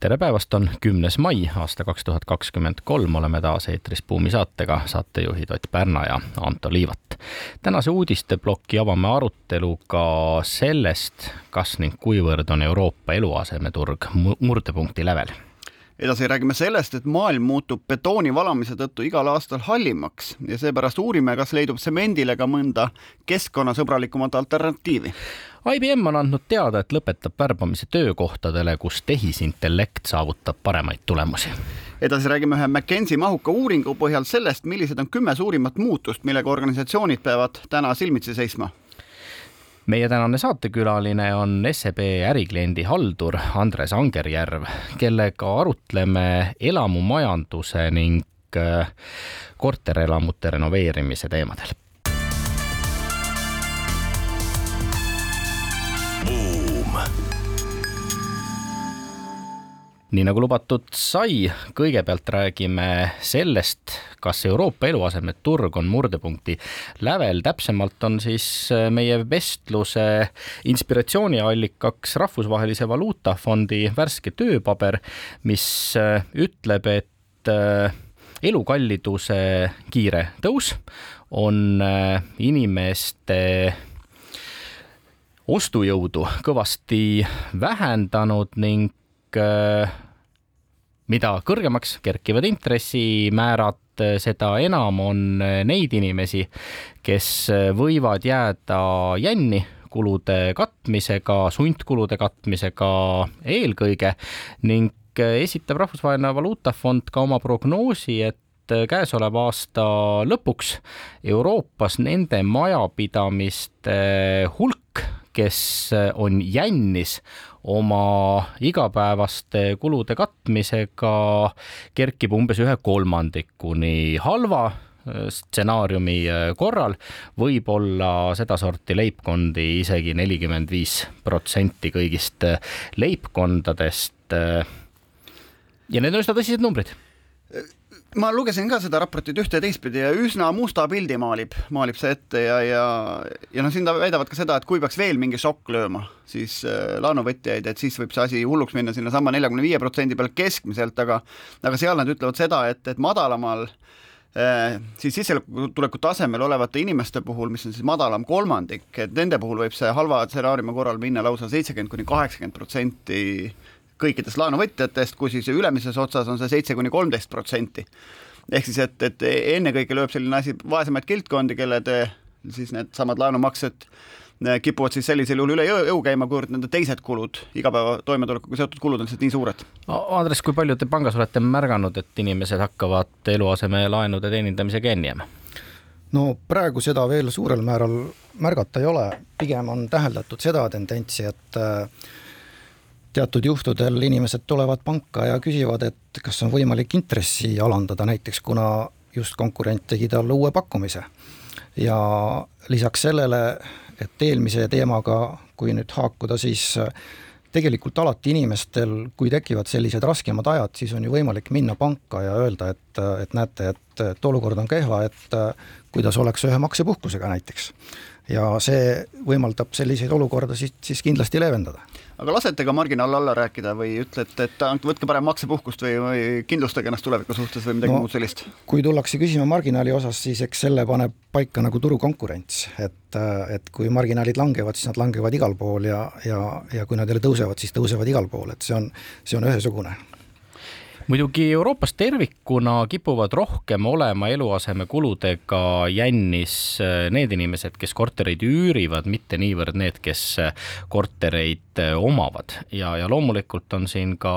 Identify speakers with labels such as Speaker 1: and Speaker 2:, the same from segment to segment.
Speaker 1: tere päevast, on kümnes mai aasta kaks tuhat kakskümmend kolm, oleme taas eetris Buumi saatega, saatejuhid Ott Pärna ja Anto Liivat. tänase uudisteploki avame aruteluga sellest, kas ning kuivõrd on Euroopa eluasemeturg murdepunkti lävel
Speaker 2: edasi räägime sellest, et maailm muutub betooni valamise tõttu igal aastal hallimaks ja seepärast uurime, kas leidub tsemendile ka mõnda keskkonnasõbralikumat alternatiivi.
Speaker 1: IBM on andnud teada, et lõpetab värbamise töökohtadele, kus tehisintellekt saavutab paremaid tulemusi.
Speaker 2: edasi räägime ühe McKenzie mahuka uuringu põhjal sellest, millised on kümme suurimat muutust, millega organisatsioonid peavad täna silmitsi seisma
Speaker 1: meie tänane saatekülaline on SEB ärikliendi haldur Andres Angerjärv, kellega arutleme elamumajanduse ning äh, korterelamute renoveerimise teemadel nii nagu lubatud sai, kõigepealt räägime sellest, kas Euroopa eluasemeturg on murdepunkti lävel, täpsemalt on siis äh, meie vestluse inspiratsiooniallikaks Rahvusvahelise Valuutafondi värske tööpaber, mis äh, ütleb, et äh, elukalliduse kiire tõus on inimeste ostujõudu kõvasti vähendanud ning mida kõrgemaks kerkivad intressimäärad, äh, seda enam on äh, neid inimesi, kes võivad jääda jänni kulude katmisega, sundkulude katmisega eelkõige ning esitab Rahvusvaheline Valuutafond ka oma prognoosi, et käesoleva aasta lõpuks Euroopas nende majapidamiste hulk, kes on jännis, oma igapäevaste kulude katmisega kerkib umbes ühe kolmandikuni halva äh, stsenaariumi äh, korral võib olla sedasorti leibkondi isegi nelikümmend viis protsenti kõigist äh, leibkondadest. ja need on üsna tõsised numbrid
Speaker 2: ma lugesin ka seda raportit ühte ja teistpidi ja üsna musta pildi maalib, maalib see ette ja, ja, ja noh, siin väidavad ka seda, et kui peaks veel mingi šokk lööma, siis äh, laenuvõtjaid, et siis võib see asi hulluks minna sinnasama neljakümne viie protsendi peale keskmiselt, aga aga seal nad ütlevad seda, et, et madalamal äh, siis sissetuleku tasemel olevate inimeste puhul, mis on siis madalam kolmandik, et nende puhul võib see halva stsenaariumi korral minna lausa seitsekümmend kuni kaheksakümmend protsenti kõikidest laenuvõtjatest, kui siis ülemises otsas on see seitse kuni kolmteist protsenti. ehk siis, et, et ennekõike lööb selline asi vaesemaid kildkondi, kelle te siis needsamad laenumaksed eh, kipuvad siis sellisel juhul üle jõu, käima, kuivõrd nende teised kulud, igapäeva toimetulekuga seotud kulud on lihtsalt nii suured.
Speaker 1: Andres, kui palju te pangas olete märganud, et inimesed hakkavad eluasemelaenude teenindamisega jänni jääma?
Speaker 3: no praegu seda veel suurel määral märgata ei ole, pigem on täheldatud seda tendentsi, et äh, teatud juhtudel inimesed tulevad panka ja küsivad, et kas on võimalik intressi alandada, näiteks kuna just konkurent tegi talle uue pakkumise. ja lisaks sellele, et eelmise teemaga, kui nüüd haakuda, siis tegelikult alati inimestel, kui tekivad sellised raskemad ajad, siis on ju võimalik minna panka ja öelda, et, et näete, et, et olukord on kehva, et kuidas oleks ühe maksepuhkusega näiteks. Ja see võimaldab selliseid olukordasid siis kindlasti leevendada.
Speaker 2: Aga lasete ka marginaal alla rääkida või ütlete, et võtke parem maksepuhkust või, või kindlustage ennast tuleviku suhtes või midagi no, muud sellist?
Speaker 3: kui tullakse küsima marginaali osas, siis eks selle paneb paika nagu turukonkurents, et, et kui marginaalid langevad, siis nad langevad igal pool ja, ja, ja kui nad jälle tõusevad, siis tõusevad igal pool, et see on, see on ühesugune
Speaker 1: muidugi Euroopas tervikuna kipuvad rohkem olema eluasemekuludega jännis äh, need inimesed, kes kortereid üürivad, mitte niivõrd need, kes äh, kortereid äh, omavad. Ja, ja loomulikult on siin ka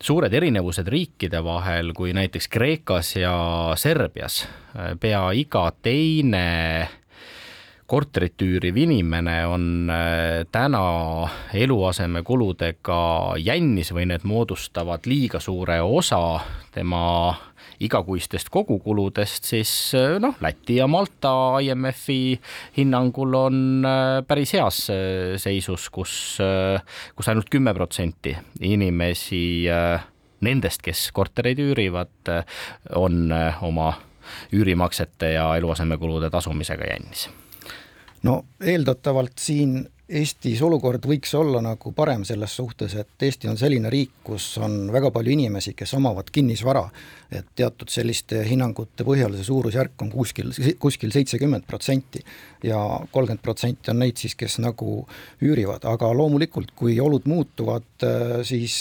Speaker 1: suured erinevused riikide vahel, kui näiteks Kreekas ja Serbias. Pea iga teine korterit üüriv inimene on äh, täna eluasemekuludega jännis või need moodustavad liiga suure osa tema igakuistest kogukuludest, siis noh, Läti ja Malta IMF-i hinnangul on päris heas seisus, kus, kus ainult kümme protsenti inimesi nendest, kes kortereid üürivad, on oma üürimaksete ja eluasemekulude tasumisega jännis
Speaker 3: no eeldatavalt siin Eestis olukord võiks olla nagu parem selles suhtes, et Eesti on selline riik, kus on väga palju inimesi, kes omavad kinnisvara, et teatud selliste hinnangute põhjal see suurusjärk on kuskil, kuskil seitsekümmend protsenti ja kolmkümmend protsenti on neid siis, kes nagu üürivad, aga loomulikult, kui olud muutuvad, siis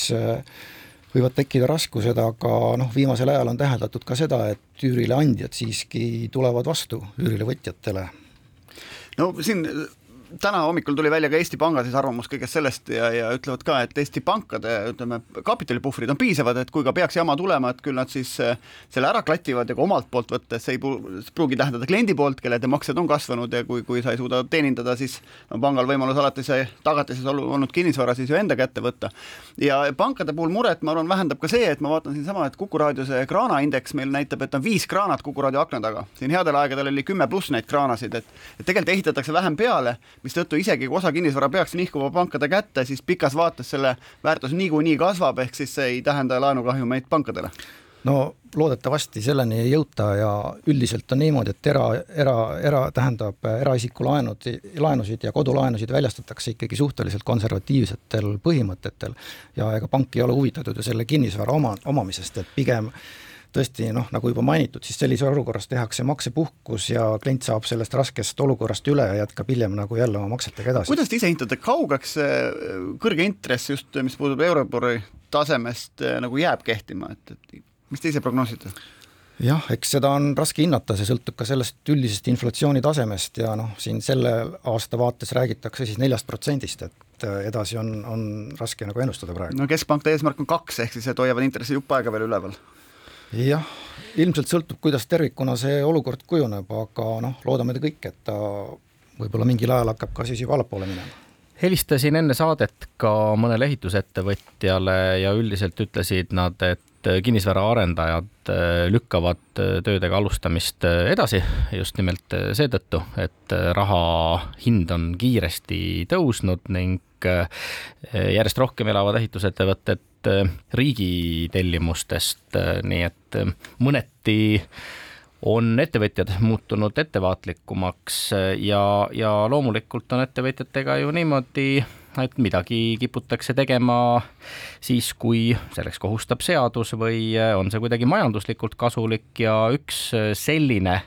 Speaker 3: võivad tekkida raskused, aga noh, viimasel ajal on täheldatud ka seda, et üürileandjad siiski tulevad vastu üürilevõtjatele
Speaker 2: no siin täna hommikul tuli välja ka Eesti Panga siis arvamus kõigest sellest ja, ja ütlevad ka, et Eesti pankade ütleme, kapitalipuhvrid on piisavad, et kui ka peaks jama tulema, et küll nad siis äh, selle ära klativad ja ka omalt poolt võttes ei pruugi tähendada kliendi poolt, kelle maksed on kasvanud ja kui, kui sa ei suuda teenindada, siis on pangal võimalus alati see tagatises olnud kinnisvara siis ju enda kätte võtta. ja pankade puhul muret, ma arvan, vähendab ka see, et ma vaatan siinsama, et Kuku raadio see kraanaindeks meil näitab, et on viis kraanat Kuku raadio akna taga. siin headel aegadel oli kümme pluss neid kraanasid, et, et tegelikult ehitatakse vähem peale mistõttu isegi kui osa kinnisvara peaks nihkuma pankade kätte, siis pikas vaates selle väärtus niikuinii kasvab, ehk siis see ei tähenda laenukahjumeid pankadele.
Speaker 3: No loodetavasti selleni ei jõuta ja üldiselt on niimoodi, et era, era, era tähendab eraisiku laenud, laenusid ja kodulaenusid väljastatakse ikkagi suhteliselt konservatiivsetel põhimõtetel. Ja ega pank ei ole huvitatud ju selle kinnisvara oma, omamisest, et pigem tõesti noh, nagu juba mainitud, siis sellises olukorras tehakse maksepuhkus ja klient saab sellest raskest olukorrast üle ja jätkab hiljem nagu jälle oma maksetega edasi.
Speaker 2: kuidas te ise hindate, kaugeks see kõrge intress just, mis puudutab Euribori tasemest nagu jääb kehtima, et, et mis te ise prognoosite?
Speaker 3: jah, eks seda on raske hinnata, see sõltub ka sellest üldisest inflatsiooni tasemest ja noh, siin selle aasta vaates räägitakse siis neljast protsendist, et edasi on, on raske nagu ennustada praegu.
Speaker 2: no keskpankade eesmärk on kaks, ehk siis et hoiavad intressi jupp aega veel üleval
Speaker 3: jah, ilmselt sõltub, kuidas tervikuna see olukord kujuneb, aga noh, loodame kõik, et ta võib-olla mingil ajal hakkab ka siis juba allapoole minema.
Speaker 1: Helistasin enne saadet ka mõnele ehitusettevõtjale ja üldiselt ütlesid nad, et kinnisvaraarendajad äh, lükkavad äh, töödega alustamist äh, edasi just nimelt seetõttu, et raha hind on kiiresti tõusnud ning järjest rohkem elavad ehitusettevõtted Äh, riigi tellimustest, äh, nii et äh, mõneti on ettevõtjad muutunud ettevaatlikumaks ja, ja loomulikult on ettevõtjatega ju niimoodi, et midagi kiputakse tegema siis, kui selleks kohustab seadus või on see kuidagi majanduslikult kasulik ja üks selline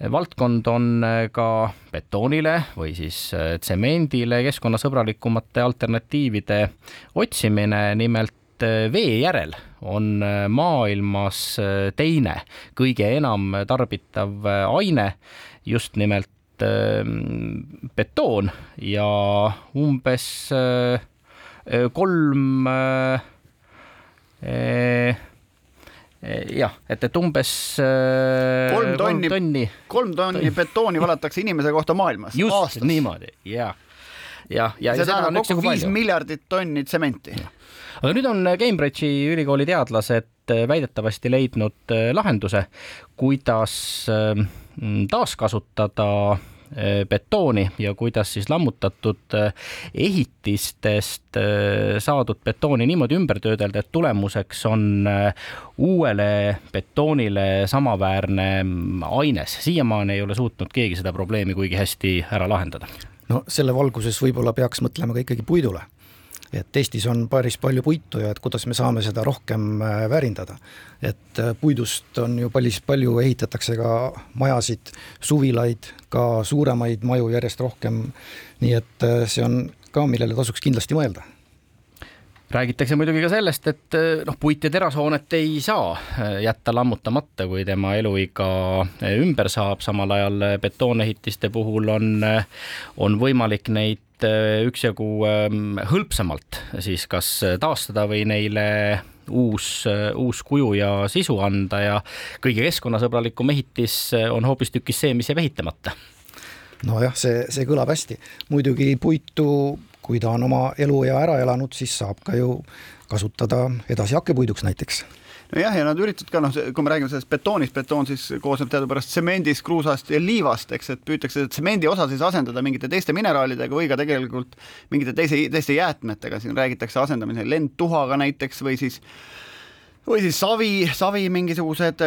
Speaker 1: valdkond on ka betoonile või siis tsemendile keskkonnasõbralikumate alternatiivide otsimine, nimelt vee järel on maailmas teine kõige enam tarbitav aine, just nimelt betoon ja umbes kolm jah, et, et umbes
Speaker 2: kolm tonni, tonni, kolm tonni betooni valatakse inimese kohta maailmas
Speaker 1: just aastas. niimoodi ja, ja, ja.
Speaker 2: see tähendab kokku viis miljardit tonni tsementi.
Speaker 1: aga nüüd on Cambridge'i ülikooli teadlased väidetavasti leidnud lahenduse, kuidas taaskasutada betooni ja kuidas siis lammutatud eh, ehitistest eh, saadud betooni niimoodi ümber töödelda, et tulemuseks on uuele betoonile samaväärne mm, aines. siiamaani ei ole suutnud keegi seda probleemi kuigi hästi ära lahendada.
Speaker 3: no selle valguses võib-olla peaks mõtlema ka ikkagi puidule et Eestis on päris palju puitu ja et kuidas me saame seda rohkem äh, väärindada. et äh, puidust on ju päris palju, ehitatakse ka majasid, suvilaid, ka suuremaid maju järjest rohkem, nii et äh, see on ka, millele tasuks kindlasti mõelda
Speaker 1: räägitakse muidugi ka sellest, et noh, puit ja terashoonet ei saa jätta lammutamata, kui tema eluiga ümber saab, samal ajal betoonehitiste puhul on, on võimalik neid üksjagu hõlpsamalt siis kas taastada või neile uus, uus kuju ja sisu anda ja kõige keskkonnasõbralikum ehitis on hoopistükkis see, mis jääb ehitamata.
Speaker 3: nojah, see, see kõlab hästi, muidugi puitu, kui ta on oma eluea ära elanud, siis saab ka ju kasutada edasi hakkepuiduks näiteks.
Speaker 2: Nojah, ja nad üritavad ka noh, kui me räägime sellest betoonist, betoon siis koosneb teadupärast tsemendist, kruusast ja liivast, eks, et püütakse tsemendi osa siis asendada mingite teiste mineraalidega või ka tegelikult mingite teise, teiste jäätmetega, siin räägitakse asendamisel lendtuhaga näiteks või siis või siis savi, savi mingisugused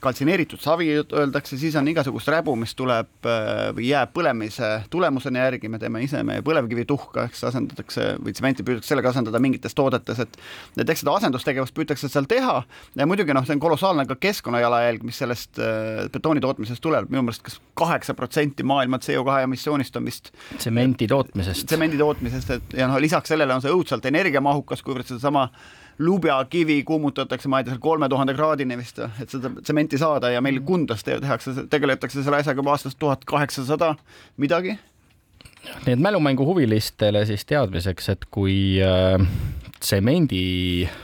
Speaker 2: kaltsineeritud savi öeldakse, siis on igasugust räbu, mis tuleb äh, või jääb põlemise tulemusena järgi, me teeme ise meie põlevkivituhka, eks asendatakse või tsementi püütakse sellega asendada mingites toodetes, et et eks seda asendustegevust püütakse seal teha ja muidugi noh, see on kolossaalne ka keskkonnajalajälg, mis sellest äh, betooni tootmisest tuleb, minu meelest kas kaheksa protsenti maailma CO2 emissioonist on vist
Speaker 1: tsemendi tootmisest.
Speaker 2: tsemendi tootmisest, et ja noh, lisaks sellele on see õudselt energiamahukas, kuivõrd sedasama lubjakivi kuumutatakse, ma ei tea, seal kolme tuhande kraadini vist, et seda tsementi saada ja meil Kundas tehakse, tegeletakse selle asjaga juba aastast tuhat kaheksasada midagi.
Speaker 1: nii et mälumänguhuvilistele siis teadmiseks, et kui äh, tsemendi äh,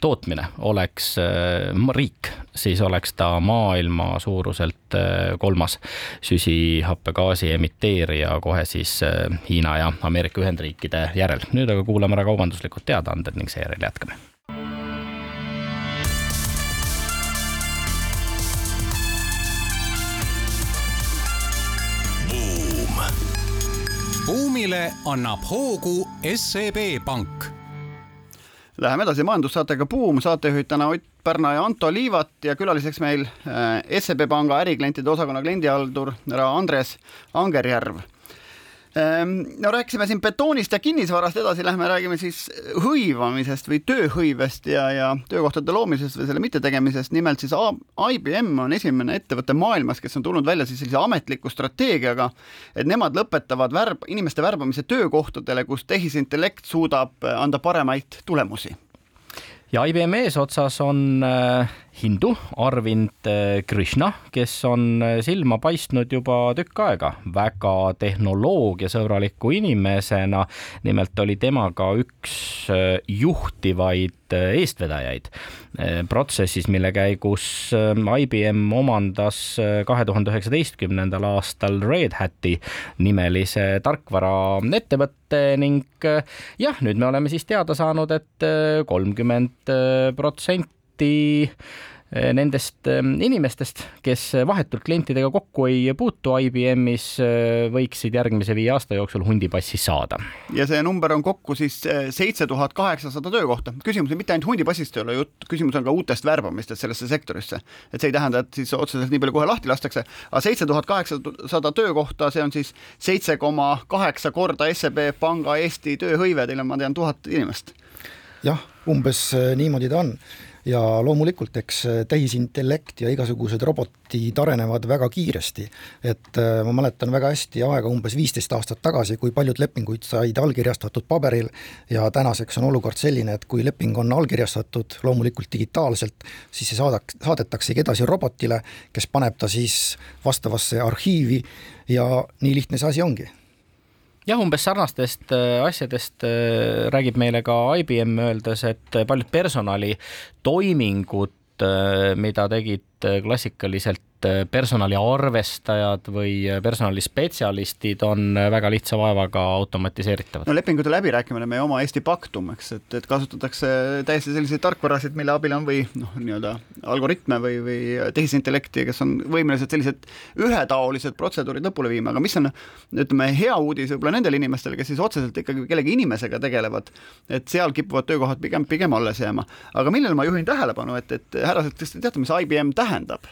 Speaker 1: tootmine oleks äh, riik, siis oleks ta maailma suuruselt äh, kolmas süsihappegaasi emiteerija kohe siis äh, Hiina ja Ameerika Ühendriikide järel. nüüd aga kuulame ära kaubanduslikud teadaanded ning seejärel jätkame.
Speaker 4: buumile annab hoogu SEB Pank
Speaker 2: Läheme edasi majandussaatega Buum, saatejuhid täna Ott Pärna ja Anto Liivat ja külaliseks meil äh, SEB Panga äriklientide osakonna kliendihaldur härra Andres Angerjärv no rääkisime siin betoonist ja kinnisvarast, edasi lähme räägime siis hõivamisest või tööhõivest ja, ja töökohtade loomisest või selle mittetegemisest. nimelt siis IBM on esimene ettevõte maailmas, kes on tulnud välja siis sellise ametliku strateegiaga, et nemad lõpetavad värb, inimeste värbamise töökohtadele, kus tehisintellekt suudab anda paremaid tulemusi
Speaker 1: ja IBM eesotsas on äh, hindu Arvind äh, Krishna, kes on äh, silma paistnud juba tükk aega väga tehnoloogiasõbraliku inimesena. nimelt oli tema ka üks äh, juhtivaid eestvedajaid protsessis, mille käigus IBM omandas kahe tuhande üheksateistkümnendal aastal Red Hati nimelise tarkvaraettevõtte ning jah, nüüd me oleme siis teada saanud et, et kolmkümmend protsenti Eh, nendest eh, inimestest, kes vahetult klientidega kokku ei puutu IBM-is, eh, võiksid järgmise viie aasta jooksul hundipassi saada.
Speaker 2: ja see number on kokku siis seitse tuhat kaheksasada töökohta. küsimus on mitte ainult hundipassist ei ole jutt, küsimus on ka uutest värbamistest sellesse sektorisse. et see ei tähenda, et siis otseselt nii palju kohe lahti lastakse, aga seitse tuhat kaheksasada töökohta, see on siis seitse koma kaheksa korda SEB Panga Eesti tööhõive, teil on, ma tean, tuhat inimest.
Speaker 3: jah, umbes niimoodi ta on ja loomulikult, eks äh, tehisintellekt ja igasugused robotid arenevad väga kiiresti. et äh, ma mäletan väga hästi aega umbes viisteist aastat tagasi, kui paljud lepinguid said allkirjastatud paberil ja tänaseks on olukord selline, et kui leping on allkirjastatud loomulikult digitaalselt, siis see saadaks, saadetaksegi edasi robotile, kes paneb ta siis vastavasse arhiivi ja nii lihtne see asi ongi
Speaker 1: jah, umbes sarnastest äh, asjadest äh, räägib meile ka IBM, öeldes, et paljud personalitoimingud, äh, mida tegid klassikaliselt personaliarvestajad või personalispetsialistid on väga lihtsa vaevaga automatiseeritavad.
Speaker 2: no lepingute läbirääkimine, meie oma Eesti Paktum, eks, et, et kasutatakse täiesti selliseid tarkvarasid, mille abil on või noh, nii-öelda algoritme või, või tehisintellekti, kes on võimelised sellised ühetaolised protseduurid lõpule viima, aga mis on ütleme, hea uudis võib-olla nendele inimestele, kes siis otseselt ikkagi kellegi inimesega tegelevad, et seal kipuvad töökohad pigem, pigem alles jääma. aga millele ma juhin tähelepanu, et, et härrased, kas te teate, mis IBM tähendab?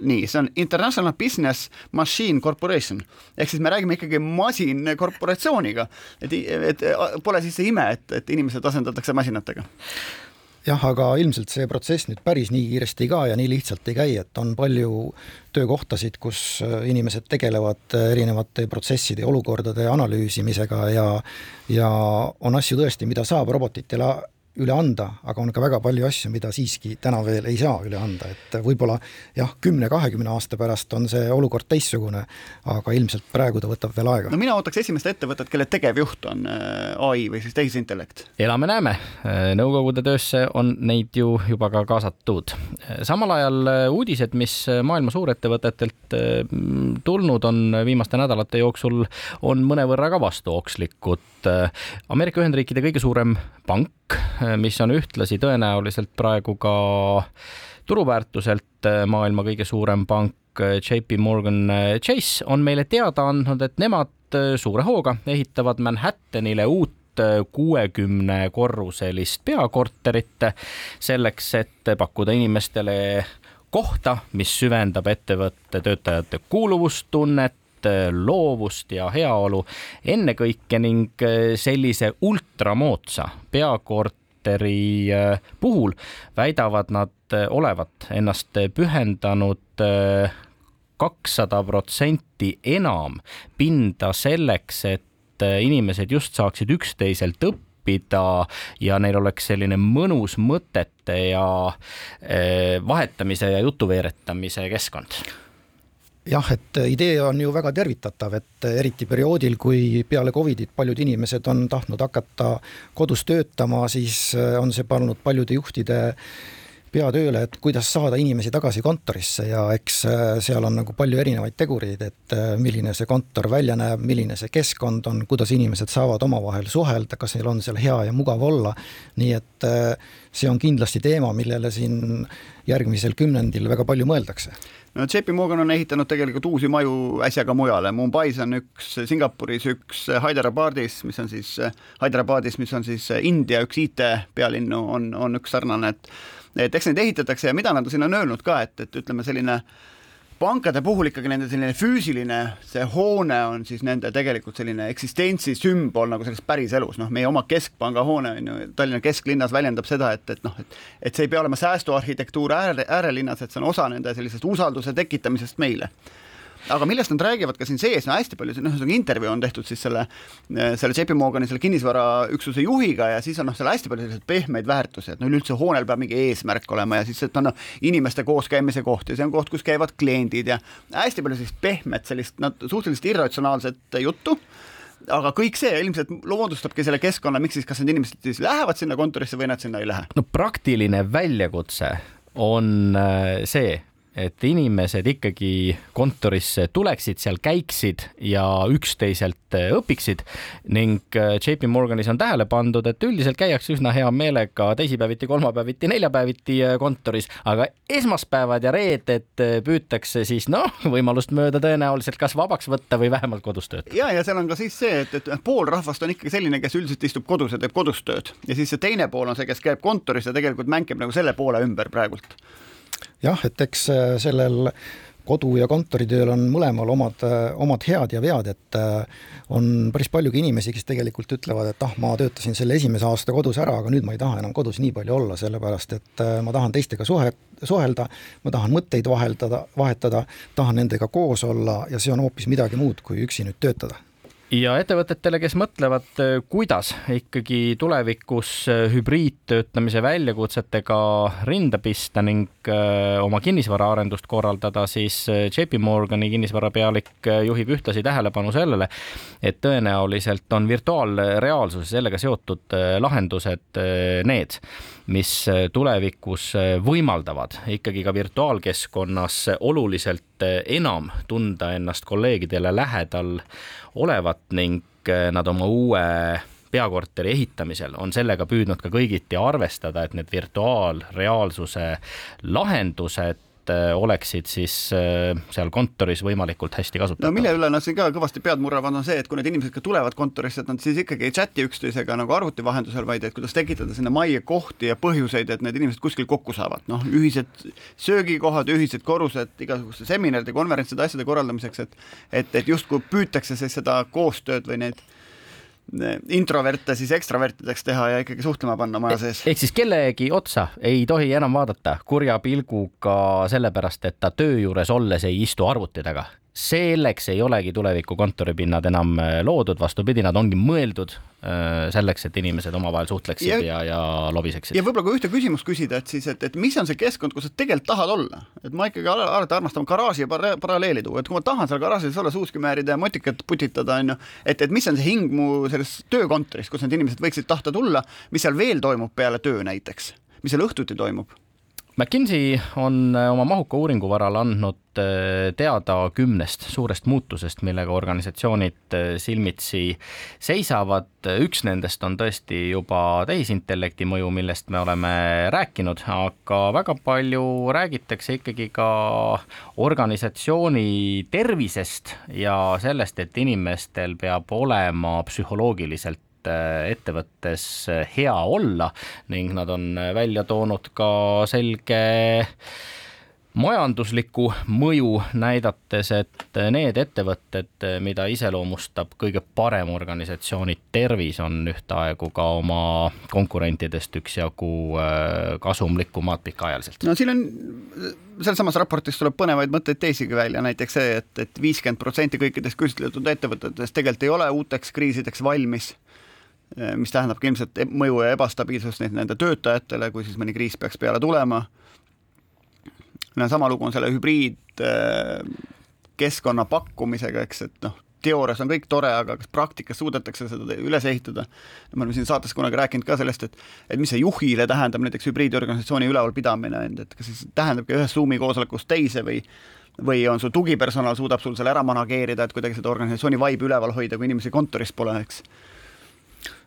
Speaker 2: Nii, see on International Business Machine Corporation. Ehk siis me räägime ikkagi masinkorporatsiooniga, et, et pole siis ime, et, et inimesed asendatakse masinatega.
Speaker 3: Jah, aga ilmselt see protsess nüüd päris nii kiiresti ka ja nii lihtsalt ei käi, et on palju töökohtasid, kus inimesed tegelevad erinevate protsesside ja olukordade analüüsimisega ja ja on asju tõesti, mida saab robotitele üle anda, aga on ka väga palju asju, mida siiski täna veel ei saa üle anda, et võib-olla jah, kümne-kahekümne aasta pärast on see olukord teistsugune, aga ilmselt praegu ta võtab veel aega.
Speaker 2: no mina ootaks esimest ettevõtet, kelle tegevjuht on äh, ai või siis tehisintellekt.
Speaker 1: elame-näeme, äh, nõukogude töösse on neid ju juba ka kaasatud. samal ajal äh, uudised, mis maailma suurettevõtetelt tulnud on viimaste nädalate jooksul, on mõnevõrra ka vastookslikud. Ameerika Ühendriikide kõige suurem pank mis on ühtlasi tõenäoliselt praegu ka turuväärtuselt maailma kõige suurem pank, JP Morgan Chase, on meile teada andnud, et nemad suure hooga ehitavad Manhattanile uut kuuekümne korruselist peakorterit selleks, et pakkuda inimestele kohta, mis süvendab ettevõtte töötajate kuuluvustunnet, loovust ja heaolu ennekõike ning sellise ultramoodsa peakorteri puhul väidavad nad olevat ennast pühendanud kakssada protsenti enam pinda selleks, et inimesed just saaksid üksteiselt õppida ja neil oleks selline mõnus mõtete ja vahetamise ja jutuveeretamise keskkond
Speaker 3: jah, et idee on ju väga tervitatav, et eriti perioodil, kui peale Covidit paljud inimesed on tahtnud hakata kodus töötama, siis on see pannud paljude juhtide peatööle, et kuidas saada inimesi tagasi kontorisse ja eks äh, seal on nagu palju erinevaid tegureid, et äh, milline see kontor välja näeb, milline see keskkond on, kuidas inimesed saavad omavahel suhelda, kas neil on seal hea ja mugav olla. nii et äh, see on kindlasti teema, millele siin järgmisel kümnendil väga palju mõeldakse
Speaker 2: no JP Morgan on ehitanud tegelikult uusi maju äsja ka mujale, Mumbais on üks, Singapuris üks, Hyderabadis, mis on siis, Hyderabadis, mis on siis India üks IT pealinnu, on, on üks sarnane, et et eks neid ehitatakse ja mida nad siin on öelnud ka, et, et ütleme, selline pankade puhul ikkagi nende selline füüsiline, see hoone on siis nende tegelikult selline eksistentsi sümbol nagu selles päriselus, noh, meie oma keskpanga hoone on ju Tallinna kesklinnas väljendab seda, et, et noh, et et see ei pea olema säästuarhitektuur ääre, äärelinnas, et see on osa nende sellisest usalduse tekitamisest meile aga millest nad räägivad ka siin sees, no hästi palju, noh, ühesõnaga intervjuu on tehtud siis selle, selle JP Morgani selle kinnisvaraüksuse juhiga ja siis on noh, seal hästi palju selliseid pehmeid väärtusi, et no üleüldse hoonel peab mingi eesmärk olema ja siis, et on noh, inimeste kooskäimise koht ja see on koht, kus käivad kliendid ja hästi palju sellist pehmet, sellist noh, suhteliselt irratsionaalset juttu aga kõik see ilmselt loodustabki selle keskkonna, miks siis, kas need inimesed siis lähevad sinna kontorisse või nad sinna ei lähe?
Speaker 1: no praktiline väljakutse on äh, see, et inimesed ikkagi kontorisse tuleksid, seal käiksid ja üksteiselt äh, õpiksid. Ning äh, JP Morganis on tähele pandud, et üldiselt käiakse üsna hea meelega teisipäeviti, kolmapäeviti, neljapäeviti äh, kontoris, aga esmaspäevad ja reeded püütakse siis noh, võimalust mööda tõenäoliselt kas vabaks võtta või vähemalt kodus töötada.
Speaker 2: ja, ja seal on ka siis see, et, et pool rahvast on ikkagi selline, kes üldiselt istub kodus ja teeb kodus tööd. Ja siis see teine pool on see, kes käib kontoris ja tegelikult mängib nagu selle poole ümber praegult
Speaker 3: jah, et eks äh, sellel kodu- ja kontoritööl on mõlemal omad, äh, omad head ja vead, et äh, on päris paljugi inimesi, kes tegelikult ütlevad, et ah, ma töötasin selle esimese aasta kodus ära, aga nüüd ma ei taha enam kodus nii palju olla, sellepärast et ma tahan teistega suhe, suhelda, ma tahan mõtteid vaheldada, vahetada, tahan nendega koos olla ja see on hoopis midagi muud, kui üksi nüüd töötada
Speaker 1: ja ettevõtetele, kes mõtlevad, eh, kuidas ikkagi tulevikus eh, hübriidtöötamise väljakutsetega rinda pista ning eh, oma kinnisvaraarendust korraldada, siis JP Morgani kinnisvarapealik juhib ühtlasi tähelepanu sellele, et tõenäoliselt on virtuaalreaalsus ja sellega seotud lahendused need, mis tulevikus võimaldavad ikkagi ka virtuaalkeskkonnas oluliselt enam tunda ennast kolleegidele lähedal olevat ning eh, nad oma uue peakorteri ehitamisel on sellega püüdnud ka kõigiti arvestada, et need virtuaalreaalsuse lahendused eh, oleksid siis eh, seal kontoris võimalikult hästi kasutatavad.
Speaker 2: no mille üle nad siin ka kõvasti pead murravad, on see, et kui need inimesed ka tulevad kontorisse, et nad siis ikkagi ei chati üksteisega nagu arvuti vahendusel, vaid et kuidas tekitada sinna majja kohti ja põhjuseid, et need inimesed kuskil kokku saavad, noh, ühised söögikohad, ühised korrused igasuguste seminaride, konverentside, asjade korraldamiseks, et et, et justkui püütakse siis seda koostööd või neid introverte siis ekstravertideks teha ja ikkagi suhtlema panna maja sees.
Speaker 1: ehk siis kellegi otsa ei tohi enam vaadata kurja pilguga sellepärast, et ta töö juures olles ei istu arvuti taga selleks ei olegi tuleviku kontoripinnad enam äh, loodud, vastupidi, nad ongi mõeldud äh, selleks, et inimesed omavahel suhtleksid ja, ja, ja lobiseksid.
Speaker 2: ja võib-olla ka ühte küsimust küsida, et siis, et, et mis on see keskkond, kus sa tegelikult tahad olla, et ma ikkagi alati armastan garaaži paralleeli tuua, et kui ma tahan seal garaažis olla, suuski määrida ja motikat putitada, on ju, et, et mis on see hing mu selles töökontoris, kus need inimesed võiksid tahta tulla, mis seal veel toimub peale töö näiteks, mis seal õhtuti toimub
Speaker 1: McKinsey on äh, oma mahuka uuringu varal andnud äh, teada kümnest suurest muutusest, millega organisatsioonid äh, silmitsi seisavad. üks nendest on tõesti juba tehisintellekti mõju, millest me oleme rääkinud, aga väga palju räägitakse ikkagi ka organisatsiooni tervisest ja sellest, et inimestel peab olema psühholoogiliselt Äh, ettevõttes äh, hea olla ning nad on äh, välja toonud ka selge majanduslikku mõju, näidates, et need ettevõtted, mida iseloomustab kõige parem organisatsiooni tervis, on ühtaegu ka oma konkurentidest üksjagu kasumlikumad pikaajaliselt.
Speaker 2: no siin on, sealsamas raportis tuleb põnevaid mõtteid teisigi välja, näiteks see et, et, et viiskümmend protsenti kõikidest küsitletud ettevõtetest tegelikult ei ole uuteks kriisideks valmis mis tähendabki ilmselt e-, mõju ja ebastabiilsust nende töötajatele, kui siis mõni kriis peaks peale tulema. no sama lugu on selle hübriidkeskkonna eh, pakkumisega, eks, et noh, teoorias on kõik tore, aga kas praktikas suudetakse seda üles ehitada? me oleme siin saates kunagi rääkinud ka sellest, et et mis see juhile tähendab näiteks hübriidorganisatsiooni ülevalpidamine, et kas siis tähendabki ühest Zoomi koosolekust teise või või on sul tugipersonal, suudab sul selle ära manageerida, et kuidagi seda organisatsiooni vaibu üleval hoida, kui inimesi kontoris pole, eks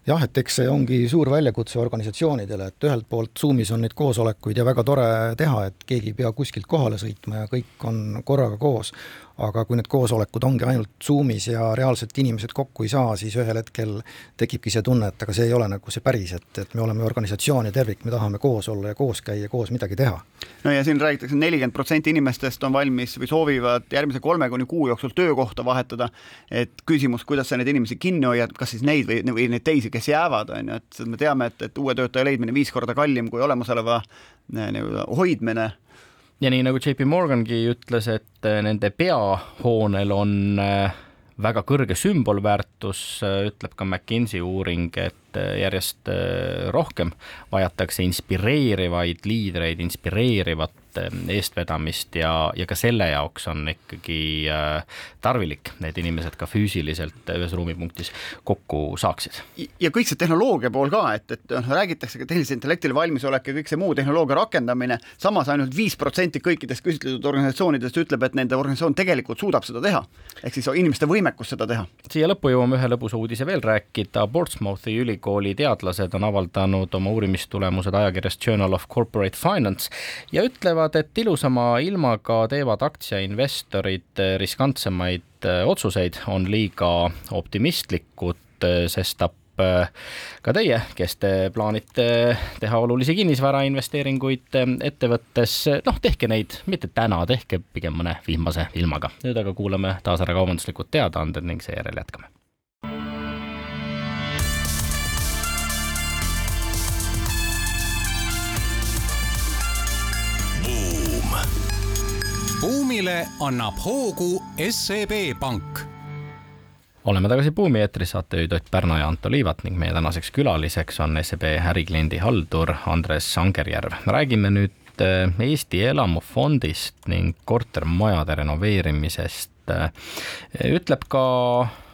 Speaker 3: jah, et eks see ongi suur väljakutse organisatsioonidele, et ühelt poolt Zoomis on neid koosolekuid ja väga tore teha, et keegi ei pea kuskilt kohale sõitma ja kõik on korraga koos, aga kui need koosolekud ongi ainult Zoomis ja reaalselt inimesed kokku ei saa, siis ühel hetkel tekibki see tunne, et aga see ei ole nagu see päris, et, et me oleme organisatsioon ja tervik, me tahame koos olla ja koos käia, koos midagi teha.
Speaker 2: no ja siin räägitakse, nelikümmend protsenti inimestest on valmis või soovivad järgmise kolme kuni kuu jooksul töökohta vahetada, et küsimus, kuidas sa neid inimesi kinni hoiad, kas siis neid või, või neid teisi, kes jäävad, on ju, et me teame, et, et uue töötaja leidmine viis korda kallim kui olemasoleva nii-öelda hoidmine
Speaker 1: ja nii nagu JP Morgangi ütles, et äh, nende peahoonel on äh, väga kõrge sümbolväärtus, äh, ütleb ka McKinsey uuring, et järjest rohkem vajatakse inspireerivaid liidreid, inspireerivat eestvedamist ja, ja ka selle jaoks on ikkagi tarvilik, need inimesed ka füüsiliselt ühes ruumipunktis kokku saaksid.
Speaker 2: ja kõik see tehnoloogia pool ka, et, et noh, räägitakse ka tehisintellektile valmisolek ja kõik see muu tehnoloogia rakendamine, samas ainult viis protsenti kõikidest küsitletud organisatsioonidest ütleb, et nende organisatsioon tegelikult suudab seda teha. ehk siis inimeste võimekus seda teha.
Speaker 1: siia lõppu jõuame ühe lõbusa uudise veel rääkida, Portsmouthi ülikooli teadlased on avaldanud oma uurimistulemused ajakirjas Journal of Corporate Finance ja ütlevad, et ilusama ilmaga teevad aktsiainvestorid riskantsemaid äh, otsuseid, on liiga optimistlikud, äh, sestap ka teie, kes te plaanite teha olulisi kinnisvarainvesteeringuid ettevõttes, noh, tehke neid mitte täna, tehke pigem mõne vihmase ilmaga. nüüd aga kuulame taas ära kaubanduslikud teadaanded ning seejärel jätkame
Speaker 4: buumile annab hoogu SEB Pank
Speaker 1: oleme tagasi Buumi eetris, saatejuhid Ott Pärna ja Anto Liivat ning meie tänaseks külaliseks on SEB ärikliendi haldur Andres Angerjärv. räägime nüüd äh, Eesti elamufondist ning kortermajade renoveerimisest. Äh, ütleb ka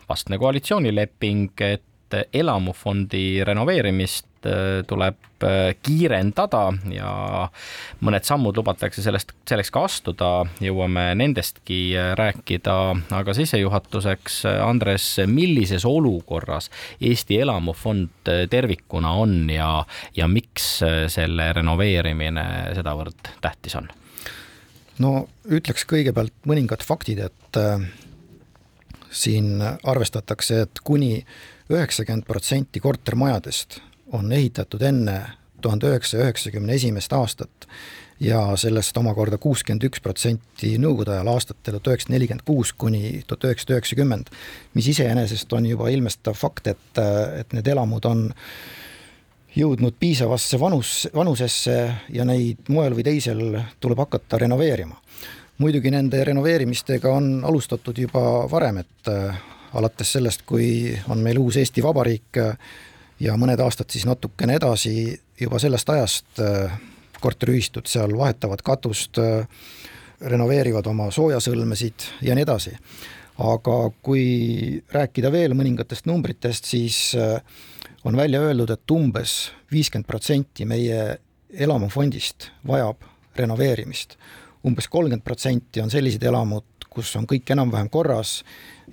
Speaker 1: vastne koalitsioonileping, et elamufondi renoveerimist Äh, tuleb äh, kiirendada ja mõned sammud lubatakse sellest, selleks ka astuda, jõuame nendestki äh, rääkida, aga sissejuhatuseks, Andres, millises olukorras Eesti elamufond tervikuna on ja, ja miks selle renoveerimine sedavõrd tähtis on?
Speaker 3: no ütleks kõigepealt mõningad faktid, et äh, siin arvestatakse et, et kuni üheksakümmend protsenti kortermajadest on ehitatud enne tuhande üheksasaja üheksakümne esimest aastat ja sellest omakorda kuuskümmend üks protsenti nõukogude ajal aastatel tuhat üheksasada nelikümmend kuus kuni tuhat üheksasada üheksakümmend, mis iseenesest on juba ilmestav fakt, et, et need elamud on jõudnud piisavasse vanus, vanusesse ja neid moel või teisel tuleb hakata renoveerima. muidugi nende renoveerimistega on alustatud juba varem, et alates sellest, kui on meil uus Eesti Vabariik ja mõned aastad siis natukene edasi juba sellest ajast äh, korteriühistud seal vahetavad katust, äh, renoveerivad oma soojasõlmesid ja nii edasi. aga kui rääkida veel mõningatest numbritest, siis äh, on välja öeldud, et umbes viiskümmend protsenti meie elamufondist vajab renoveerimist umbes kolmkümmend protsenti on sellised elamud, kus on kõik enam-vähem korras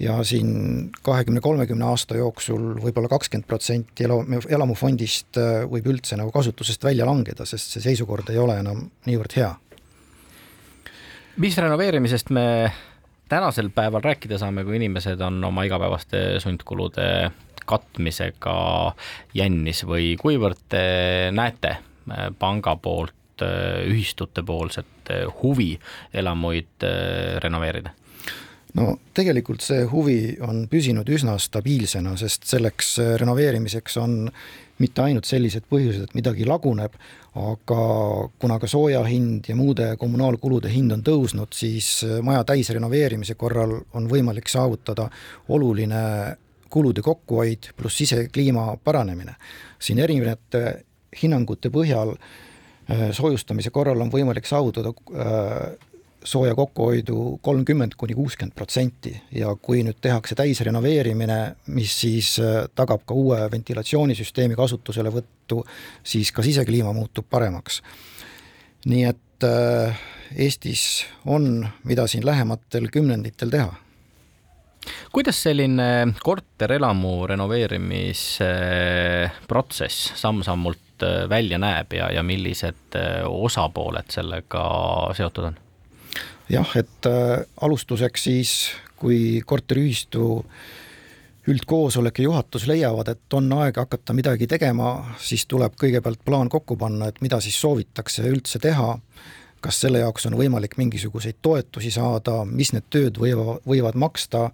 Speaker 3: ja siin kahekümne, kolmekümne aasta jooksul võib-olla kakskümmend protsenti elamu, elamufondist äh, võib üldse nagu kasutusest välja langeda, sest see seisukord ei ole enam niivõrd hea.
Speaker 1: mis renoveerimisest me tänasel päeval rääkida saame, kui inimesed on oma igapäevaste sundkulude katmisega jännis või kuivõrd te näete äh, panga poolt äh, ühistute poolset huvi elamuid renoveerida?
Speaker 3: No tegelikult see huvi on püsinud üsna stabiilsena, sest selleks äh, renoveerimiseks on mitte ainult sellised põhjused, et midagi laguneb, aga kuna ka sooja hind ja muude kommunaalkulude hind on tõusnud, siis äh, maja täisrenoveerimise korral on võimalik saavutada oluline kulude kokkuhoid pluss sisekliima paranemine. siin erinevate hinnangute põhjal äh, soojustamise korral on võimalik saavutada sooja kokkuhoidu kolmkümmend kuni kuuskümmend protsenti ja kui nüüd tehakse täisrenoveerimine, mis siis äh, tagab ka uue ventilatsioonisüsteemi kasutuselevõttu, siis ka sisekliima muutub paremaks. nii et äh, Eestis on, mida siin lähematel kümnenditel teha
Speaker 1: kuidas selline korterelamu renoveerimise protsess samm-sammult äh, välja näeb ja, ja millised osapooled sellega seotud on?
Speaker 3: Jah, et äh, alustuseks siis, kui korteriühistu üldkoosolek ja juhatus leiavad, et on aeg hakata midagi tegema, siis tuleb kõigepealt plaan kokku panna, et mida siis soovitakse üldse teha, kas selle jaoks on võimalik mingisuguseid toetusi saada, mis need tööd võiva, võivad maksta.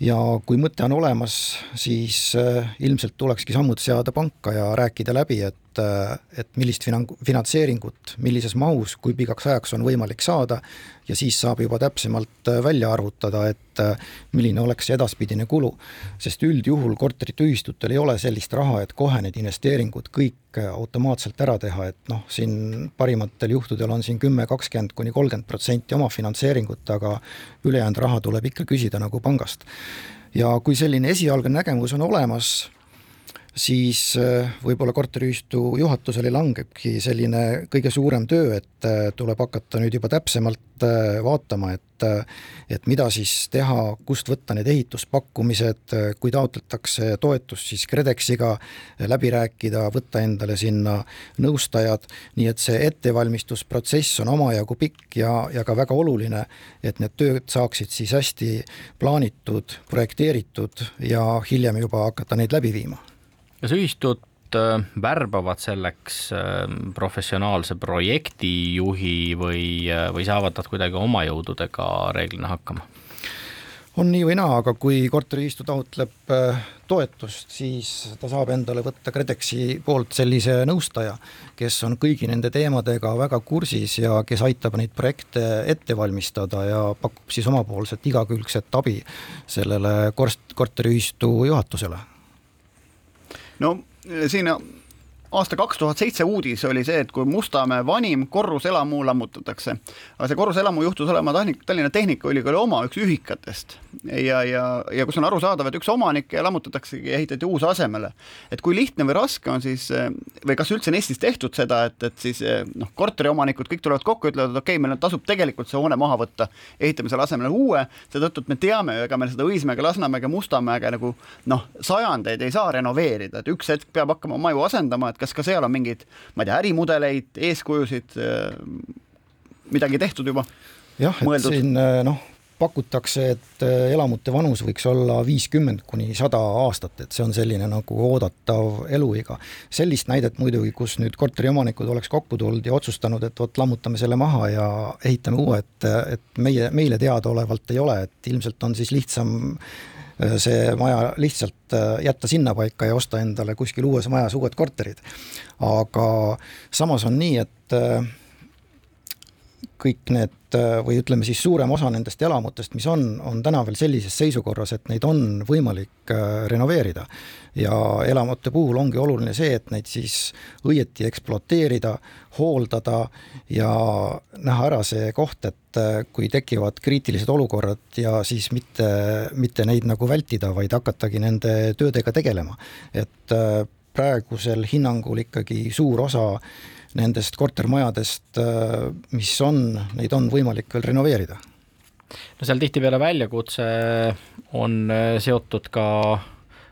Speaker 3: Ja kui mõte on olemas, siis äh, ilmselt tulekski sammud seada panka ja rääkida läbi, et et, et millist finang-, finantseeringut, millises mahus, kui pikaks ajaks on võimalik saada ja siis saab juba täpsemalt välja arvutada, et milline oleks see edaspidine kulu. sest üldjuhul korteriühistutel ei ole sellist raha, et kohe need investeeringud kõik automaatselt ära teha, et noh, siin parimatel juhtudel on siin kümme, kakskümmend kuni kolmkümmend protsenti omafinantseeringut, aga ülejäänud raha tuleb ikka küsida nagu pangast. ja kui selline esialgne nägemus on olemas, siis äh, võib-olla korteriühistu juhatusele langebki selline kõige suurem töö, et äh, tuleb hakata nüüd juba täpsemalt äh, vaatama, et et mida siis teha, kust võtta need ehituspakkumised, kui taotletakse toetust, siis KredExiga läbi rääkida, võtta endale sinna nõustajad, nii et see ettevalmistusprotsess on omajagu pikk ja, ja ka väga oluline, et need tööd saaksid siis hästi plaanitud, projekteeritud ja hiljem juba hakata neid läbi viima
Speaker 1: kas ühistud äh, värbavad selleks äh, professionaalse projektijuhi või, äh, või saavad nad kuidagi oma jõududega reeglina hakkama?
Speaker 3: on nii või naa, aga kui korteriühistu taotleb toetust, siis ta saab endale võtta KredExi poolt sellise nõustaja, kes on kõigi nende teemadega väga kursis ja kes aitab neid projekte ette valmistada ja pakub siis omapoolset igakülgset abi sellele korst-, korteriühistu juhatusele
Speaker 2: no? Siin aasta kaks tuhat seitse uudis oli see, et kui Mustamäe vanim korruselamu lammutatakse, aga see korruselamu juhtus olema Tallinna Tehnikaülikooli oma üks ühikatest ja, ja, ja kus on arusaadav, et üks omanik lammutataksegi ja ehitati uus asemele. et kui lihtne või raske on siis või kas üldse on Eestis tehtud seda, et, et siis noh, korteriomanikud kõik tulevad kokku, ütlevad, et okei okay,, meil tasub tegelikult see hoone maha võtta, ehitame selle asemele uue, seetõttu, et me teame ju, ega meil seda Õismäge, Lasnamäge, Mustamäge nagu noh, sajandeid ei saa renoveerida, et üks hetk peab hakkama maju asendama, et kas ka seal on mingeid, ma ei tea, ärimudeleid, eeskujusid, midagi tehtud juba?
Speaker 3: jah, et siin noh, pakutakse, et elamute vanus võiks olla viiskümmend kuni sada aastat, et see on selline nagu oodatav eluiga. sellist näidet muidugi, kus nüüd korteriomanikud oleks kokku tulnud ja otsustanud, et vot lammutame selle maha ja ehitame uue, et, et meie, meile teadaolevalt ei ole, et ilmselt on siis lihtsam Äh, see maja lihtsalt äh, jätta sinnapaika ja osta endale kuskil uues majas uued korterid. aga samas on nii, et äh, kõik need või ütleme siis suurem osa nendest elamutest, mis on, on täna veel sellises seisukorras, et neid on võimalik renoveerida. ja elamute puhul ongi oluline see, et neid siis õieti ekspluateerida, hooldada ja näha ära see koht, et kui tekivad kriitilised olukorrad ja siis mitte, mitte neid nagu vältida, vaid hakatagi nende töödega tegelema. et praegusel hinnangul ikkagi suur osa nendest kortermajadest, mis on, neid on võimalik veel renoveerida.
Speaker 1: no seal tihtipeale väljakutse on seotud ka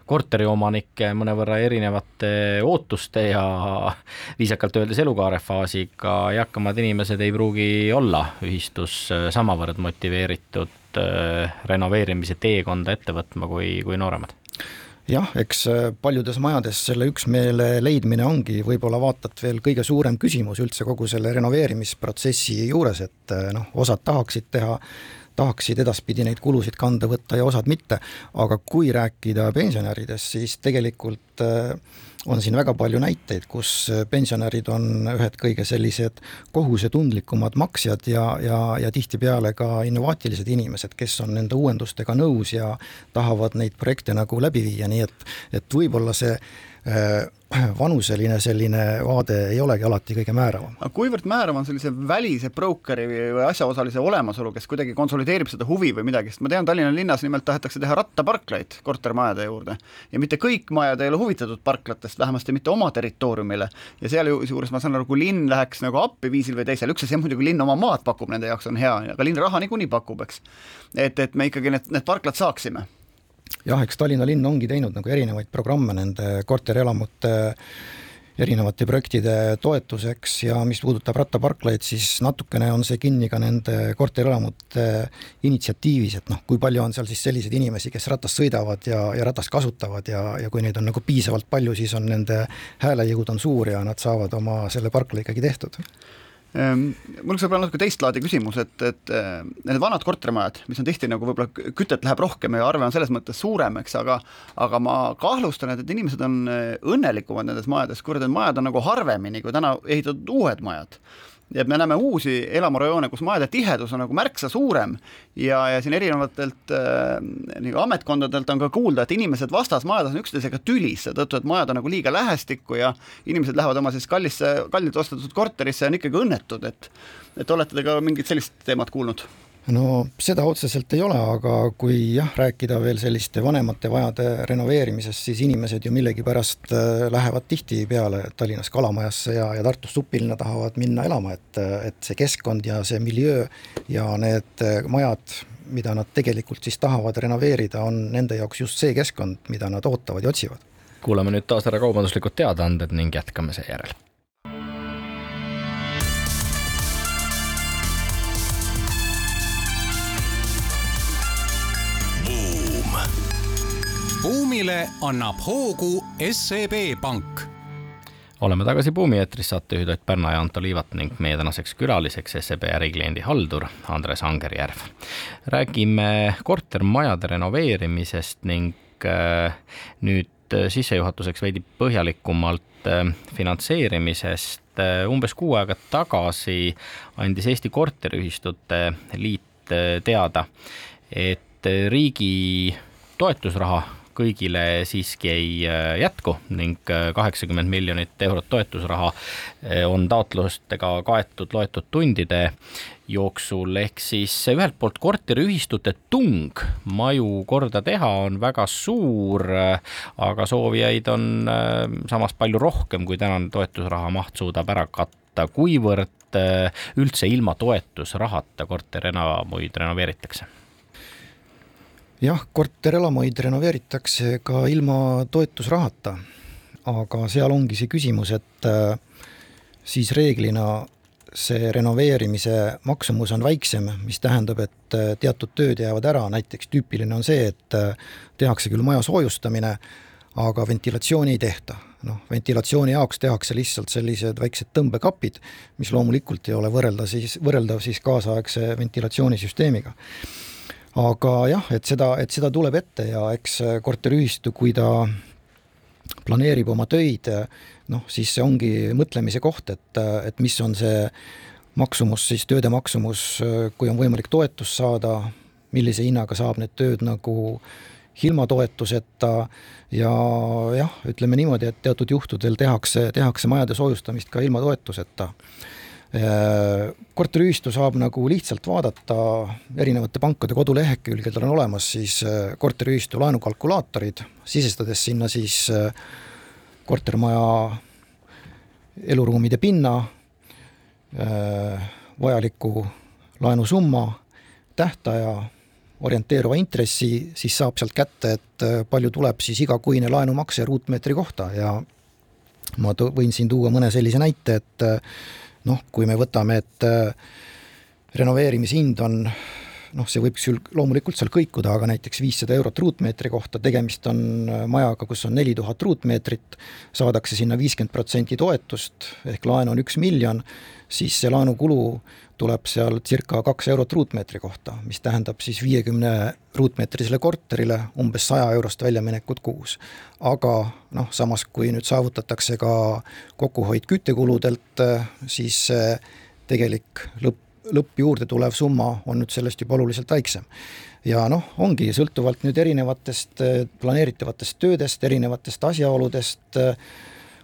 Speaker 1: korteriomanike mõnevõrra erinevate ootuste ja viisakalt öeldes elukaarefaasiga eakamad inimesed ei pruugi olla ühistus samavõrd motiveeritud äh, renoveerimise teekonda ette võtma kui, kui nooremad
Speaker 3: jah, eks äh, paljudes majades selle üksmeele leidmine ongi võib-olla vaatad veel kõige suurem küsimus üldse kogu selle renoveerimisprotsessi juures, et äh, noh, osad tahaksid teha tahaksid edaspidi neid kulusid kanda võtta ja osad mitte, aga kui rääkida pensionäridest, siis tegelikult äh, on siin väga palju näiteid, kus pensionärid on ühed kõige sellised kohusetundlikumad maksjad ja, ja, ja tihtipeale ka innovaatilised inimesed, kes on nende uuendustega nõus ja tahavad neid projekte nagu läbi viia, nii et, et võib-olla see äh, vanuseline selline vaade ei olegi alati kõige määravam.
Speaker 2: aga kuivõrd määrav on sellise välise brokeri või asjaosalise olemasolu, kes kuidagi konsolideerib seda huvi või midagi, sest ma tean, Tallinna linnas nimelt tahetakse teha rattaparklaid kortermajade juurde. Ja mitte kõik majad ei ole huvitatud parklatest, vähemasti mitte oma territooriumile. Ja sealjuures ma saan aru, kui linn läheks nagu appi viisil või teisel, üks asi on muidugi linn oma maad pakub, nende jaoks on hea, aga linn raha niikuinii pakub, eks. et, et me ikkagi need, need parklad saaksime
Speaker 3: jah, eks Tallinna linn ongi teinud nagu erinevaid programme nende korterelamute erinevate projektide toetuseks ja mis puudutab rattaparklaid, siis natukene on see kinni ka nende korterelamute initsiatiivis, et noh, kui palju on seal siis selliseid inimesi, kes ratast sõidavad ja, ja ratast kasutavad ja, ja kui neid on nagu piisavalt palju, siis on nende häälejõud on suur ja nad saavad oma selle parkla ikkagi tehtud
Speaker 2: mul oleks võib-olla natuke teist laadi küsimus, et, et eh, need vanad kortermajad, mis on tihti nagu võib-olla kütet läheb rohkem ja arve on selles mõttes suurem, eks, aga aga ma kahtlustan, et, et inimesed on eh, õnnelikumad nendes majades, kuivõrd need majad on nagu harvemini kui täna ehitatud uued majad ja me näeme uusi elamurajoone, kus majade tihedus on nagu märksa suurem ja, ja siin erinevatelt äh, nagu ametkondadelt on ka kuulda, et inimesed vastasmajades on üksteisega tülis seetõttu, et majad on nagu liiga lähestikku ja inimesed lähevad oma siis kallisse, kallilt ostetud korterisse ja on ikkagi õnnetud, et et olete te ka mingit sellist teemat kuulnud?
Speaker 3: No seda otseselt ei ole, aga kui jah, rääkida veel selliste vanemate majade renoveerimisest, siis inimesed ju millegipärast äh, lähevad tihtipeale Tallinnas Kalamajasse ja, ja Tartus Supilinna tahavad minna elama, et, et see keskkond ja see miljöö ja need äh, majad, mida nad tegelikult siis tahavad renoveerida, on nende jaoks just see keskkond, mida nad ootavad ja otsivad.
Speaker 1: kuulame nüüd taas ära kaubanduslikud teadaanded ning jätkame seejärel
Speaker 4: buumile annab hoogu SEB Pank
Speaker 1: oleme tagasi Buumi eetris, saatejuhid Ott Pärna ja Anto Liivat ning meie tänaseks külaliseks SEB ärikliendi haldur Andres Angerjärv. räägime kortermajade renoveerimisest ning äh, nüüd sissejuhatuseks veidi põhjalikumalt äh, finantseerimisest. Äh, umbes kuu aega tagasi andis Eesti Korteriühistute Liit teada, et riigi toetusraha kõigile siiski ei äh, jätku ning äh, kaheksakümmend miljonit eurot toetusraha äh, on taotlustega kaetud loetud tundide jooksul, ehk siis ühelt poolt korteriühistute tung maju korda teha on väga suur, aga soovijaid on samas palju rohkem, kui tänane toetusraha maht suudab ära katta, kuivõrd üldse ilma toetusrahata korterelamuid renoveeritakse
Speaker 3: jah, korterelamuid renoveeritakse ka ilma toetusrahata, aga seal ongi see küsimus, et äh, siis reeglina see renoveerimise maksumus on väiksem, mis tähendab, et äh, teatud tööd jäävad ära, näiteks tüüpiline on see, et äh, tehakse küll maja soojustamine, aga ventilatsiooni ei tehta. noh, ventilatsiooni jaoks tehakse lihtsalt sellised väiksed tõmbekapid, mis loomulikult ei ole võrrelda siis, võrreldav siis kaasaegse ventilatsioonisüsteemiga aga jah, et seda, et seda tuleb ette ja eks korteriühistu, kui ta planeerib oma töid, noh, siis see ongi mõtlemise koht, et, et mis on see maksumus siis, tööde maksumus, kui on võimalik toetust saada, millise hinnaga saab need tööd nagu ilma toetuseta. Ja jah, ütleme niimoodi, et teatud juhtudel tehakse, tehakse majade soojustamist ka ilma toetuseta. Äh, korteriühistu saab nagu lihtsalt vaadata erinevate pankade kodulehekülgedel on olemas siis äh, korteriühistu laenukalkulaatorid, sisestades sinna siis äh, kortermaja eluruumide pinna, vajaliku laenusumma, tähtaja, orienteeruva intressi, siis saab sealt kätte, et palju tuleb siis igakuine laenumakse ruutmeetri kohta. Ja ma võin siin tuua mõne sellise näite, et noh, kui me võtame, et renoveerimishind on noh, see võib küll loomulikult seal kõikuda, aga näiteks viissada eurot ruutmeetri kohta, tegemist on äh, majaga, kus on neli tuhat ruutmeetrit, saadakse sinna viiskümmend protsenti toetust, ehk laen on üks miljon, siis see laenukulu tuleb seal circa kaks eurot ruutmeetri kohta, mis tähendab siis viiekümne ruutmeetrisele korterile umbes saja eurost väljaminekut kuus. aga noh, samas kui nüüd saavutatakse ka kokkuhoid küttekuludelt, äh, siis tegelik lõpp lõpp juurde tulev summa on nüüd sellest juba oluliselt väiksem. ja noh, ongi sõltuvalt nüüd erinevatest äh, planeeritavatest töödest, erinevatest asjaoludest, äh,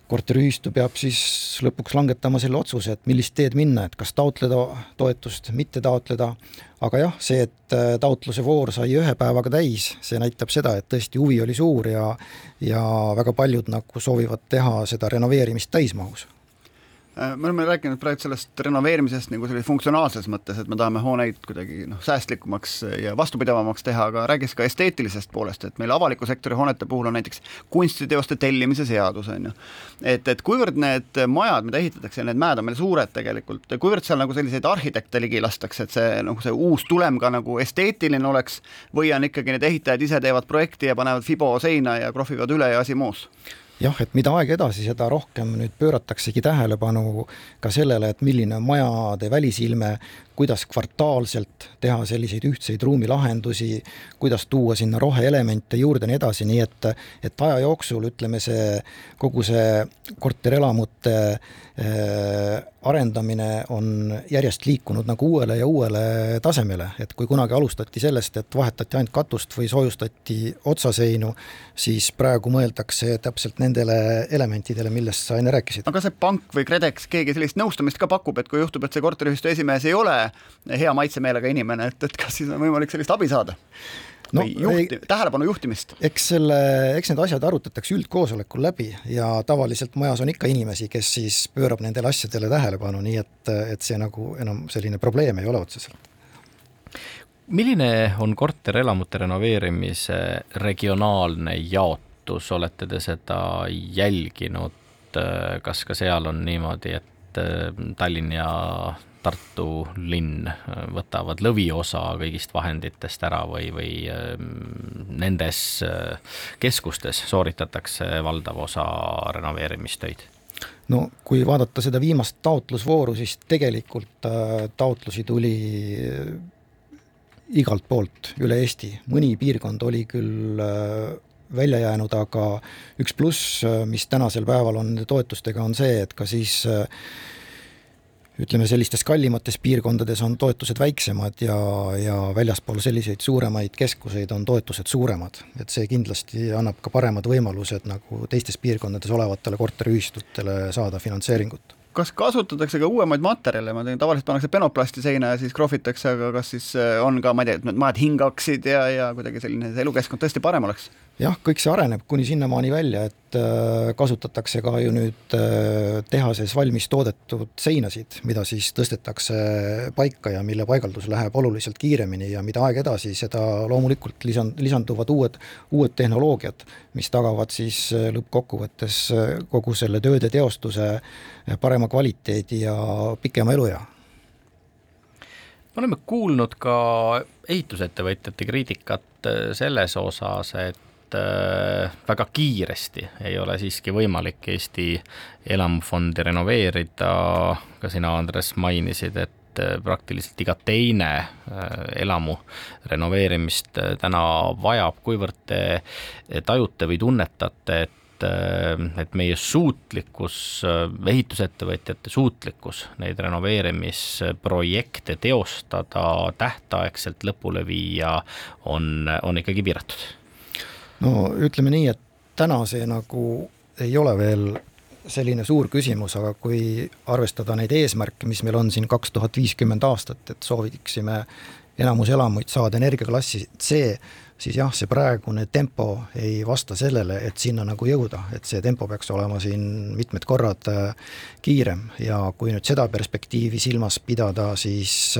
Speaker 3: korteriühistu peab siis lõpuks langetama selle otsuse, et millist teed minna, et kas taotleda toetust, mitte taotleda, aga jah, see, et äh, taotluse voor sai ühe päevaga täis, see näitab seda, et tõesti huvi oli suur ja ja väga paljud nagu soovivad teha seda renoveerimist täismahus
Speaker 2: me oleme rääkinud praegu sellest renoveerimisest nagu sellise funktsionaalses mõttes, et me tahame hooneid kuidagi noh, säästlikumaks ja vastupidavamaks teha, aga räägiks ka esteetilisest poolest, et meil avaliku sektori hoonete puhul on näiteks kunstiteoste tellimise seadus, on ju. et, et kuivõrd need majad, mida ehitatakse need mäed on meil suured tegelikult, kuivõrd seal nagu selliseid arhitekte ligi lastakse, et see nagu see uus tulem ka nagu esteetiline oleks või on ikkagi need ehitajad ise teevad projekti ja panevad fibo seina ja krohvivad üle ja asi moos?
Speaker 3: Jah, et mida aeg edasi, seda rohkem nüüd pöörataksegi tähelepanu ka sellele, et milline on majade välisilme, kuidas kvartaalselt teha selliseid ühtseid ruumilahendusi, kuidas tuua sinna roheelemente juurde ja nii edasi, nii et, et aja jooksul ütleme, see kogu see korterelamute arendamine on järjest liikunud nagu uuele ja uuele tasemele, et kui kunagi alustati sellest, et vahetati ainult katust või soojustati otsaseinu, siis praegu mõeldakse täpselt nendele elementidele, millest sa enne rääkisid.
Speaker 2: aga see pank või KredEx, keegi sellist nõustamist ka pakub, et kui juhtub, et see korteriühistu esimees ei ole hea maitsemeelega inimene, et, et kas siis on võimalik sellist abi saada? No, või juhti, tähelepanu juhtimist?
Speaker 3: eks selle, eks need asjad arutatakse üldkoosolekul läbi ja tavaliselt majas on ikka inimesi, kes siis pöörab nendele asjadele tähelepanu, nii et, et see nagu enam selline probleem ei ole otseselt.
Speaker 1: milline on korterelamute renoveerimise regionaalne jaotus, olete te seda jälginud, kas ka seal on niimoodi, et Tallinn ja Tartu linn äh, võtavad lõviosa kõigist vahenditest ära või, või ähm, nendes äh, keskustes sooritatakse valdav osa renoveerimistöid?
Speaker 3: no kui vaadata seda viimast taotlusvooru, siis tegelikult äh, taotlusi tuli igalt poolt üle Eesti, mõni piirkond oli küll välja jäänud, aga üks pluss, mis tänasel päeval on toetustega, on see, et ka siis äh, ütleme, sellistes kallimates piirkondades on toetused väiksemad ja, ja väljaspool selliseid suuremaid keskuseid on toetused suuremad. et see kindlasti annab ka paremad võimalused nagu teistes piirkondades olevatele korteriühistutele saada finantseeringut
Speaker 2: kas kasutatakse ka uuemaid materjale, ma tean, tavaliselt pannakse penoplasti seina ja siis krohvitakse, aga kas siis äh, on ka, ma ei tea, et need majad hingaksid ja, ja kuidagi selline elukeskkond tõesti parem oleks?
Speaker 3: Jah, kõik see areneb kuni sinnamaani välja, et äh, kasutatakse ka ju nüüd äh, tehases valmis toodetud seinasid, mida siis tõstetakse paika ja mille paigaldus läheb oluliselt kiiremini ja mida aeg edasi, seda loomulikult lisand-, lisanduvad uued, uued tehnoloogiad, mis tagavad siis lõppkokkuvõttes kogu selle tööde teostuse parema kvaliteedi ja pikema eluea.
Speaker 1: me oleme kuulnud ka ehitusettevõtjate kriitikat äh, selles osas, et äh, väga kiiresti ei ole siiski võimalik Eesti elamufondi renoveerida, ka sina, Andres, mainisid, et äh, praktiliselt iga teine elamu renoveerimist täna vajab, kuivõrd te tajute või tunnetate, et et, et meie suutlikkus, ehitusettevõtjate suutlikkus neid renoveerimisprojekte teostada, tähtaegselt lõpule viia, on, on ikkagi piiratud?
Speaker 3: No ütleme nii, et täna see nagu ei ole veel selline suur küsimus, aga kui arvestada neid eesmärke, mis meil on siin kaks tuhat viiskümmend aastat, et sooviksime enamus elamuid saada energiaklassi C, siis jah, see praegune tempo ei vasta sellele, et sinna nagu jõuda, et see tempo peaks olema siin mitmed korrad kiirem. Ja kui nüüd seda perspektiivi silmas pidada, siis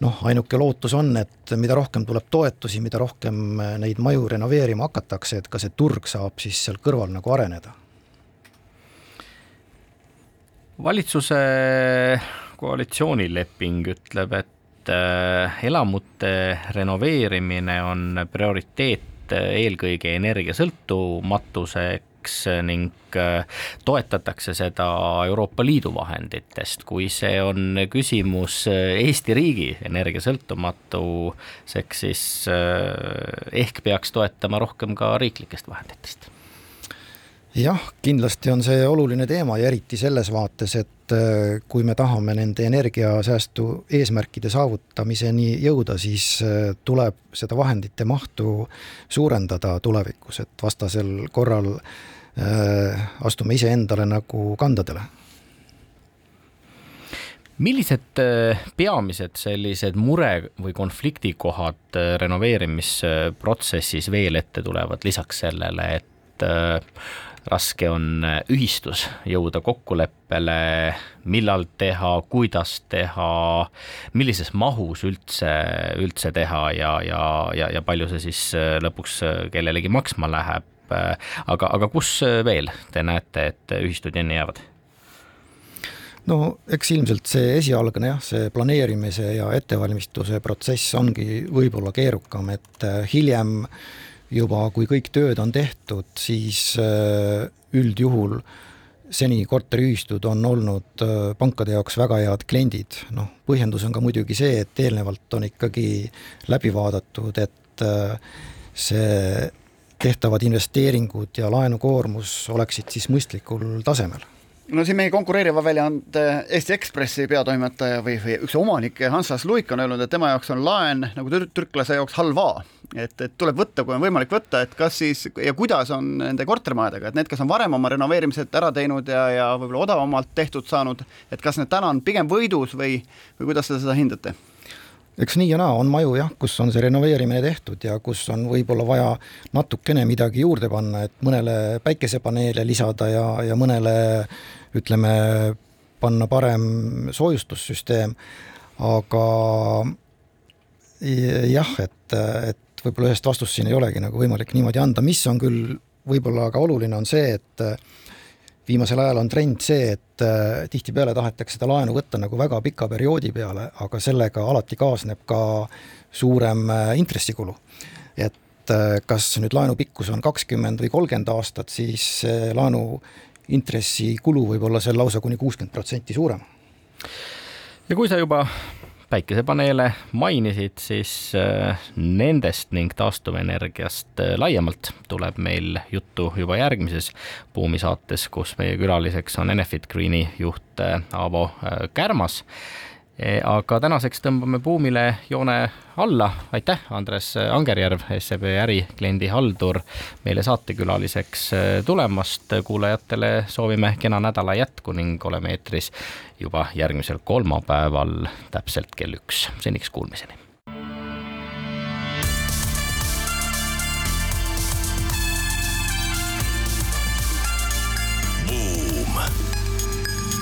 Speaker 3: noh, ainuke lootus on, et mida rohkem tuleb toetusi, mida rohkem neid maju renoveerima hakatakse, et ka see turg saab siis seal kõrval nagu areneda.
Speaker 1: valitsuse koalitsioonileping ütleb, et äh, elamute renoveerimine on prioriteet eelkõige energiasõltumatuseks eks ning äh, toetatakse seda Euroopa Liidu vahenditest, kui see on küsimus äh, Eesti riigi energiasõltumatuseks, siis äh, ehk peaks toetama rohkem ka riiklikest vahenditest.
Speaker 3: Jah, kindlasti on see oluline teema ja eriti selles vaates, et kui me tahame nende energiasäästu eesmärkide saavutamiseni jõuda, siis tuleb seda vahendite mahtu suurendada tulevikus, et vastasel korral Äh, astume iseendale nagu kandadele.
Speaker 1: Millised äh, peamised sellised mure või konfliktikohad äh, renoveerimisprotsessis veel ette tulevad, lisaks sellele, et raske on ühistus jõuda kokkuleppele, millal teha, kuidas teha, millises mahus üldse, üldse teha ja, ja, ja, ja palju see siis lõpuks kellelegi maksma läheb, Äh, aga, aga kus veel te näete, et ühistud-Jenni jäävad?
Speaker 3: no eks ilmselt see esialgne jah, see planeerimise ja ettevalmistuse protsess ongi võib-olla keerukam, et äh, hiljem juba, kui kõik tööd on tehtud, siis äh, üldjuhul seni korteriühistud on olnud pankade jaoks väga head kliendid, noh, põhjendus on ka muidugi see, et eelnevalt on ikkagi läbi vaadatud, et see tehtavad investeeringud ja laenukoormus oleksid siis mõistlikul tasemel
Speaker 2: no siin meie konkureeriva väljaande Eesti Ekspressi peatoimetaja või, või üks omanik Hansas Luik on öelnud, et tema jaoks on laen nagu tür türklase jaoks halva. et, et tuleb võtta, kui on võimalik võtta, et kas siis ja kuidas on nende kortermajadega, et need, kes on varem oma renoveerimised ära teinud ja, ja võib-olla odavamalt tehtud saanud, et kas need täna on pigem võidus või, või kuidas te seda hindate?
Speaker 3: Eks nii ja naa, on maju jah, kus on see renoveerimine tehtud ja kus on võib-olla vaja natukene midagi juurde panna, et mõnele päikesepaneele lisada ja, ja mõnele ütleme, panna parem soojustussüsteem, aga jah, et, et võib-olla ühest vastust siin ei olegi nagu võimalik niimoodi anda, mis on küll võib-olla ka oluline, on see, et viimasel ajal on trend see, et äh, tihtipeale tahetakse seda laenu võtta nagu väga pika perioodi peale, aga sellega alati kaasneb ka suurem äh, intressikulu. et äh, kas nüüd laenu pikkus on kakskümmend või kolmkümmend aastat, siis laenu intressikulu võib olla seal lausa kuni kuuskümmend protsenti suurem.
Speaker 1: ja kui sa juba päikesepaneele mainisid, siis äh, nendest ning taastuvenergiast äh, laiemalt tuleb meil juttu juba järgmises Buumi saates, kus meie külaliseks on Enefit Greeni juht äh, Aavo Kärmas aga tänaseks tõmbame buumile joone alla. aitäh, Andres Angerjärv, SEB ärikliendi haldur, meile saatekülaliseks e, tulemast. kuulajatele soovime kena nädala jätku ning oleme eetris juba järgmisel kolmapäeval täpselt kell üks. seniks kuulmiseni.